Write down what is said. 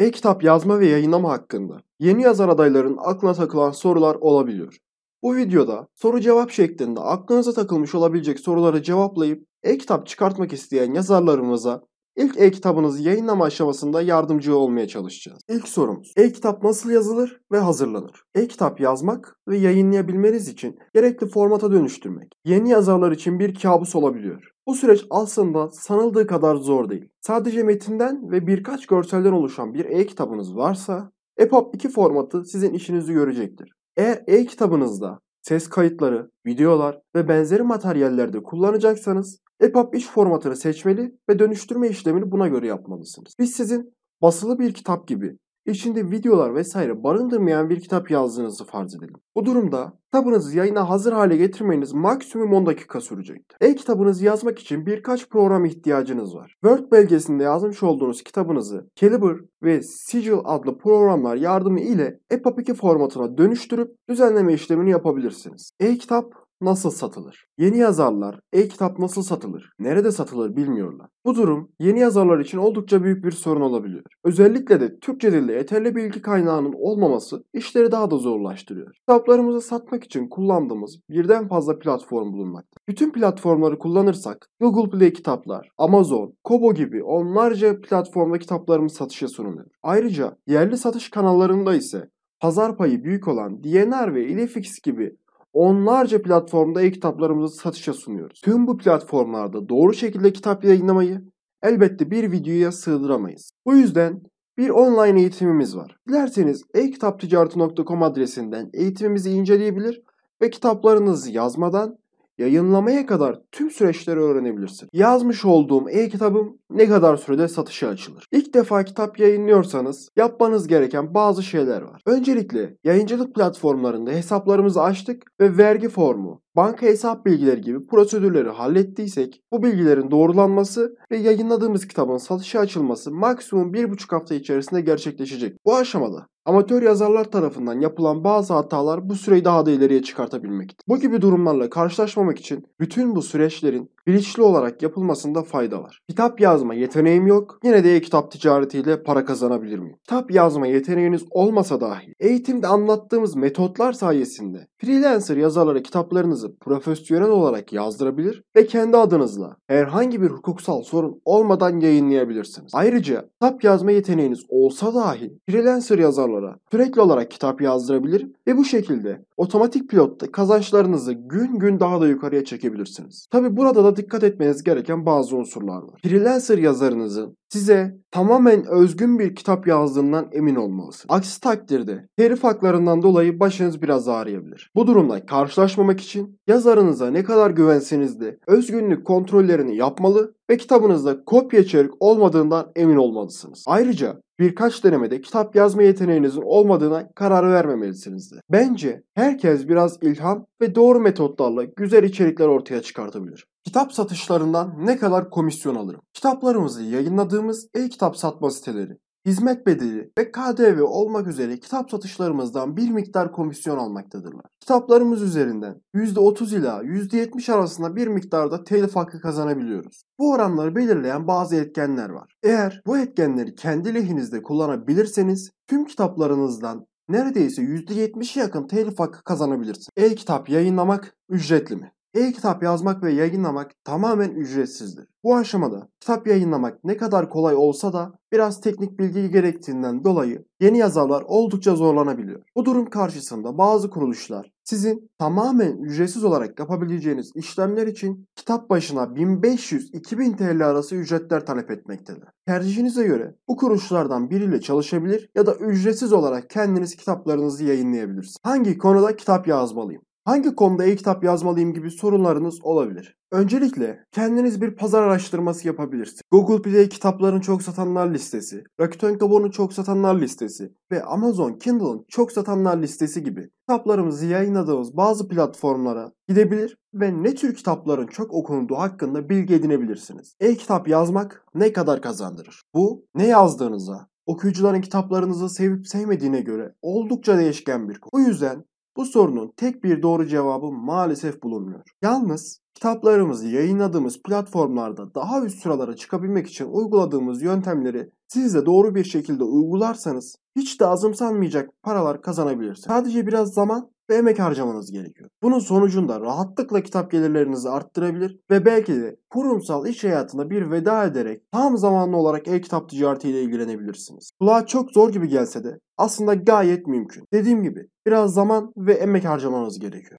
E-kitap yazma ve yayınlama hakkında yeni yazar adayların aklına takılan sorular olabiliyor. Bu videoda soru cevap şeklinde aklınıza takılmış olabilecek soruları cevaplayıp e-kitap çıkartmak isteyen yazarlarımıza ilk e-kitabınızı yayınlama aşamasında yardımcı olmaya çalışacağız. İlk sorumuz e-kitap nasıl yazılır ve hazırlanır? E-kitap yazmak ve yayınlayabilmeniz için gerekli formata dönüştürmek yeni yazarlar için bir kabus olabiliyor. Bu süreç aslında sanıldığı kadar zor değil. Sadece metinden ve birkaç görselden oluşan bir e-kitabınız varsa EPUB 2 formatı sizin işinizi görecektir. Eğer e-kitabınızda ses kayıtları, videolar ve benzeri materyallerde kullanacaksanız EPUB 3 formatını seçmeli ve dönüştürme işlemini buna göre yapmalısınız. Biz sizin basılı bir kitap gibi içinde videolar vesaire barındırmayan bir kitap yazdığınızı farz edelim. Bu durumda kitabınızı yayına hazır hale getirmeniz maksimum 10 dakika sürecektir. E-kitabınızı yazmak için birkaç program ihtiyacınız var. Word belgesinde yazmış olduğunuz kitabınızı Calibre ve Sigil adlı programlar yardımı ile EPUB 2 formatına dönüştürüp düzenleme işlemini yapabilirsiniz. E-kitap nasıl satılır? Yeni yazarlar e-kitap nasıl satılır, nerede satılır bilmiyorlar. Bu durum yeni yazarlar için oldukça büyük bir sorun olabiliyor. Özellikle de Türkçe dilde yeterli bilgi kaynağının olmaması işleri daha da zorlaştırıyor. Kitaplarımızı satmak için kullandığımız birden fazla platform bulunmakta. Bütün platformları kullanırsak Google Play kitaplar, Amazon, Kobo gibi onlarca platformda kitaplarımız satışa sunuluyor. Ayrıca yerli satış kanallarında ise pazar payı büyük olan DNR ve Ilifix gibi onlarca platformda e-kitaplarımızı satışa sunuyoruz. Tüm bu platformlarda doğru şekilde kitap yayınlamayı elbette bir videoya sığdıramayız. Bu yüzden bir online eğitimimiz var. Dilerseniz e-kitapticareti.com adresinden eğitimimizi inceleyebilir ve kitaplarınızı yazmadan yayınlamaya kadar tüm süreçleri öğrenebilirsin. Yazmış olduğum e-kitabım ne kadar sürede satışa açılır? İlk defa kitap yayınlıyorsanız yapmanız gereken bazı şeyler var. Öncelikle yayıncılık platformlarında hesaplarımızı açtık ve vergi formu, banka hesap bilgileri gibi prosedürleri hallettiysek bu bilgilerin doğrulanması ve yayınladığımız kitabın satışa açılması maksimum 1,5 hafta içerisinde gerçekleşecek. Bu aşamada amatör yazarlar tarafından yapılan bazı hatalar bu süreyi daha da ileriye çıkartabilmektir. Bu gibi durumlarla karşılaşmamak için bütün bu süreçlerin bilinçli olarak yapılmasında fayda var. Kitap yazma yeteneğim yok. Yine de e-kitap ticaretiyle para kazanabilir miyim? Kitap yazma yeteneğiniz olmasa dahi eğitimde anlattığımız metotlar sayesinde freelancer yazarlara kitaplarınızı profesyonel olarak yazdırabilir ve kendi adınızla herhangi bir hukuksal sorun olmadan yayınlayabilirsiniz. Ayrıca kitap yazma yeteneğiniz olsa dahi freelancer yazarlara sürekli olarak kitap yazdırabilir ve bu şekilde otomatik pilotta kazançlarınızı gün gün daha da yukarıya çekebilirsiniz. Tabi burada da dikkat etmeniz gereken bazı unsurlar var. Freelancer yazarınızın size tamamen özgün bir kitap yazdığından emin olmalısınız. Aksi takdirde telif haklarından dolayı başınız biraz ağrıyabilir. Bu durumla karşılaşmamak için yazarınıza ne kadar güvenseniz de özgünlük kontrollerini yapmalı ve kitabınızda kopya içerik olmadığından emin olmalısınız. Ayrıca birkaç denemede kitap yazma yeteneğinizin olmadığına karar vermemelisinizdir. Bence herkes biraz ilham ve doğru metotlarla güzel içerikler ortaya çıkartabilir. Kitap satışlarından ne kadar komisyon alırım? Kitaplarımızı yayınladığımız e-kitap satma siteleri hizmet bedeli ve KDV olmak üzere kitap satışlarımızdan bir miktar komisyon almaktadırlar. Kitaplarımız üzerinden %30 ila %70 arasında bir miktarda telif hakkı kazanabiliyoruz. Bu oranları belirleyen bazı etkenler var. Eğer bu etkenleri kendi lehinizde kullanabilirseniz tüm kitaplarınızdan neredeyse %70'e yakın telif hakkı kazanabilirsiniz. E-kitap yayınlamak ücretli mi? E-kitap yazmak ve yayınlamak tamamen ücretsizdir. Bu aşamada kitap yayınlamak ne kadar kolay olsa da biraz teknik bilgi gerektiğinden dolayı yeni yazarlar oldukça zorlanabiliyor. Bu durum karşısında bazı kuruluşlar sizin tamamen ücretsiz olarak yapabileceğiniz işlemler için kitap başına 1500-2000 TL arası ücretler talep etmektedir. Tercihinize göre bu kuruluşlardan biriyle çalışabilir ya da ücretsiz olarak kendiniz kitaplarınızı yayınlayabilirsiniz. Hangi konuda kitap yazmalıyım? Hangi konuda e-kitap yazmalıyım gibi sorunlarınız olabilir. Öncelikle kendiniz bir pazar araştırması yapabilirsiniz. Google Play kitapların çok satanlar listesi, Rakuten Kobo'nun çok satanlar listesi ve Amazon Kindle'ın çok satanlar listesi gibi kitaplarımızı yayınladığımız bazı platformlara gidebilir ve ne tür kitapların çok okunduğu hakkında bilgi edinebilirsiniz. E-kitap yazmak ne kadar kazandırır? Bu ne yazdığınıza, okuyucuların kitaplarınızı sevip sevmediğine göre oldukça değişken bir konu. Bu yüzden Bu sorunun tek bir doğru cevabı maalesef bulunmuyor. Yalnız kitaplarımızı yayınladığımız platformlarda daha üst sıralara çıkabilmek için uyguladığımız yöntemleri siz de doğru bir şekilde uygularsanız hiç de azımsanmayacak paralar kazanabilirsiniz. Sadece biraz zaman ve emek harcamanız gerekiyor. Bunun sonucunda rahatlıkla kitap gelirlerinizi arttırabilir ve belki de kurumsal iş hayatına bir veda ederek tam zamanlı olarak e-kitap ticaretiyle ilgilenebilirsiniz. Kulağa çok zor gibi gelse de aslında gayet mümkün. Dediğim gibi biraz zaman ve emek harcamanız gerekiyor.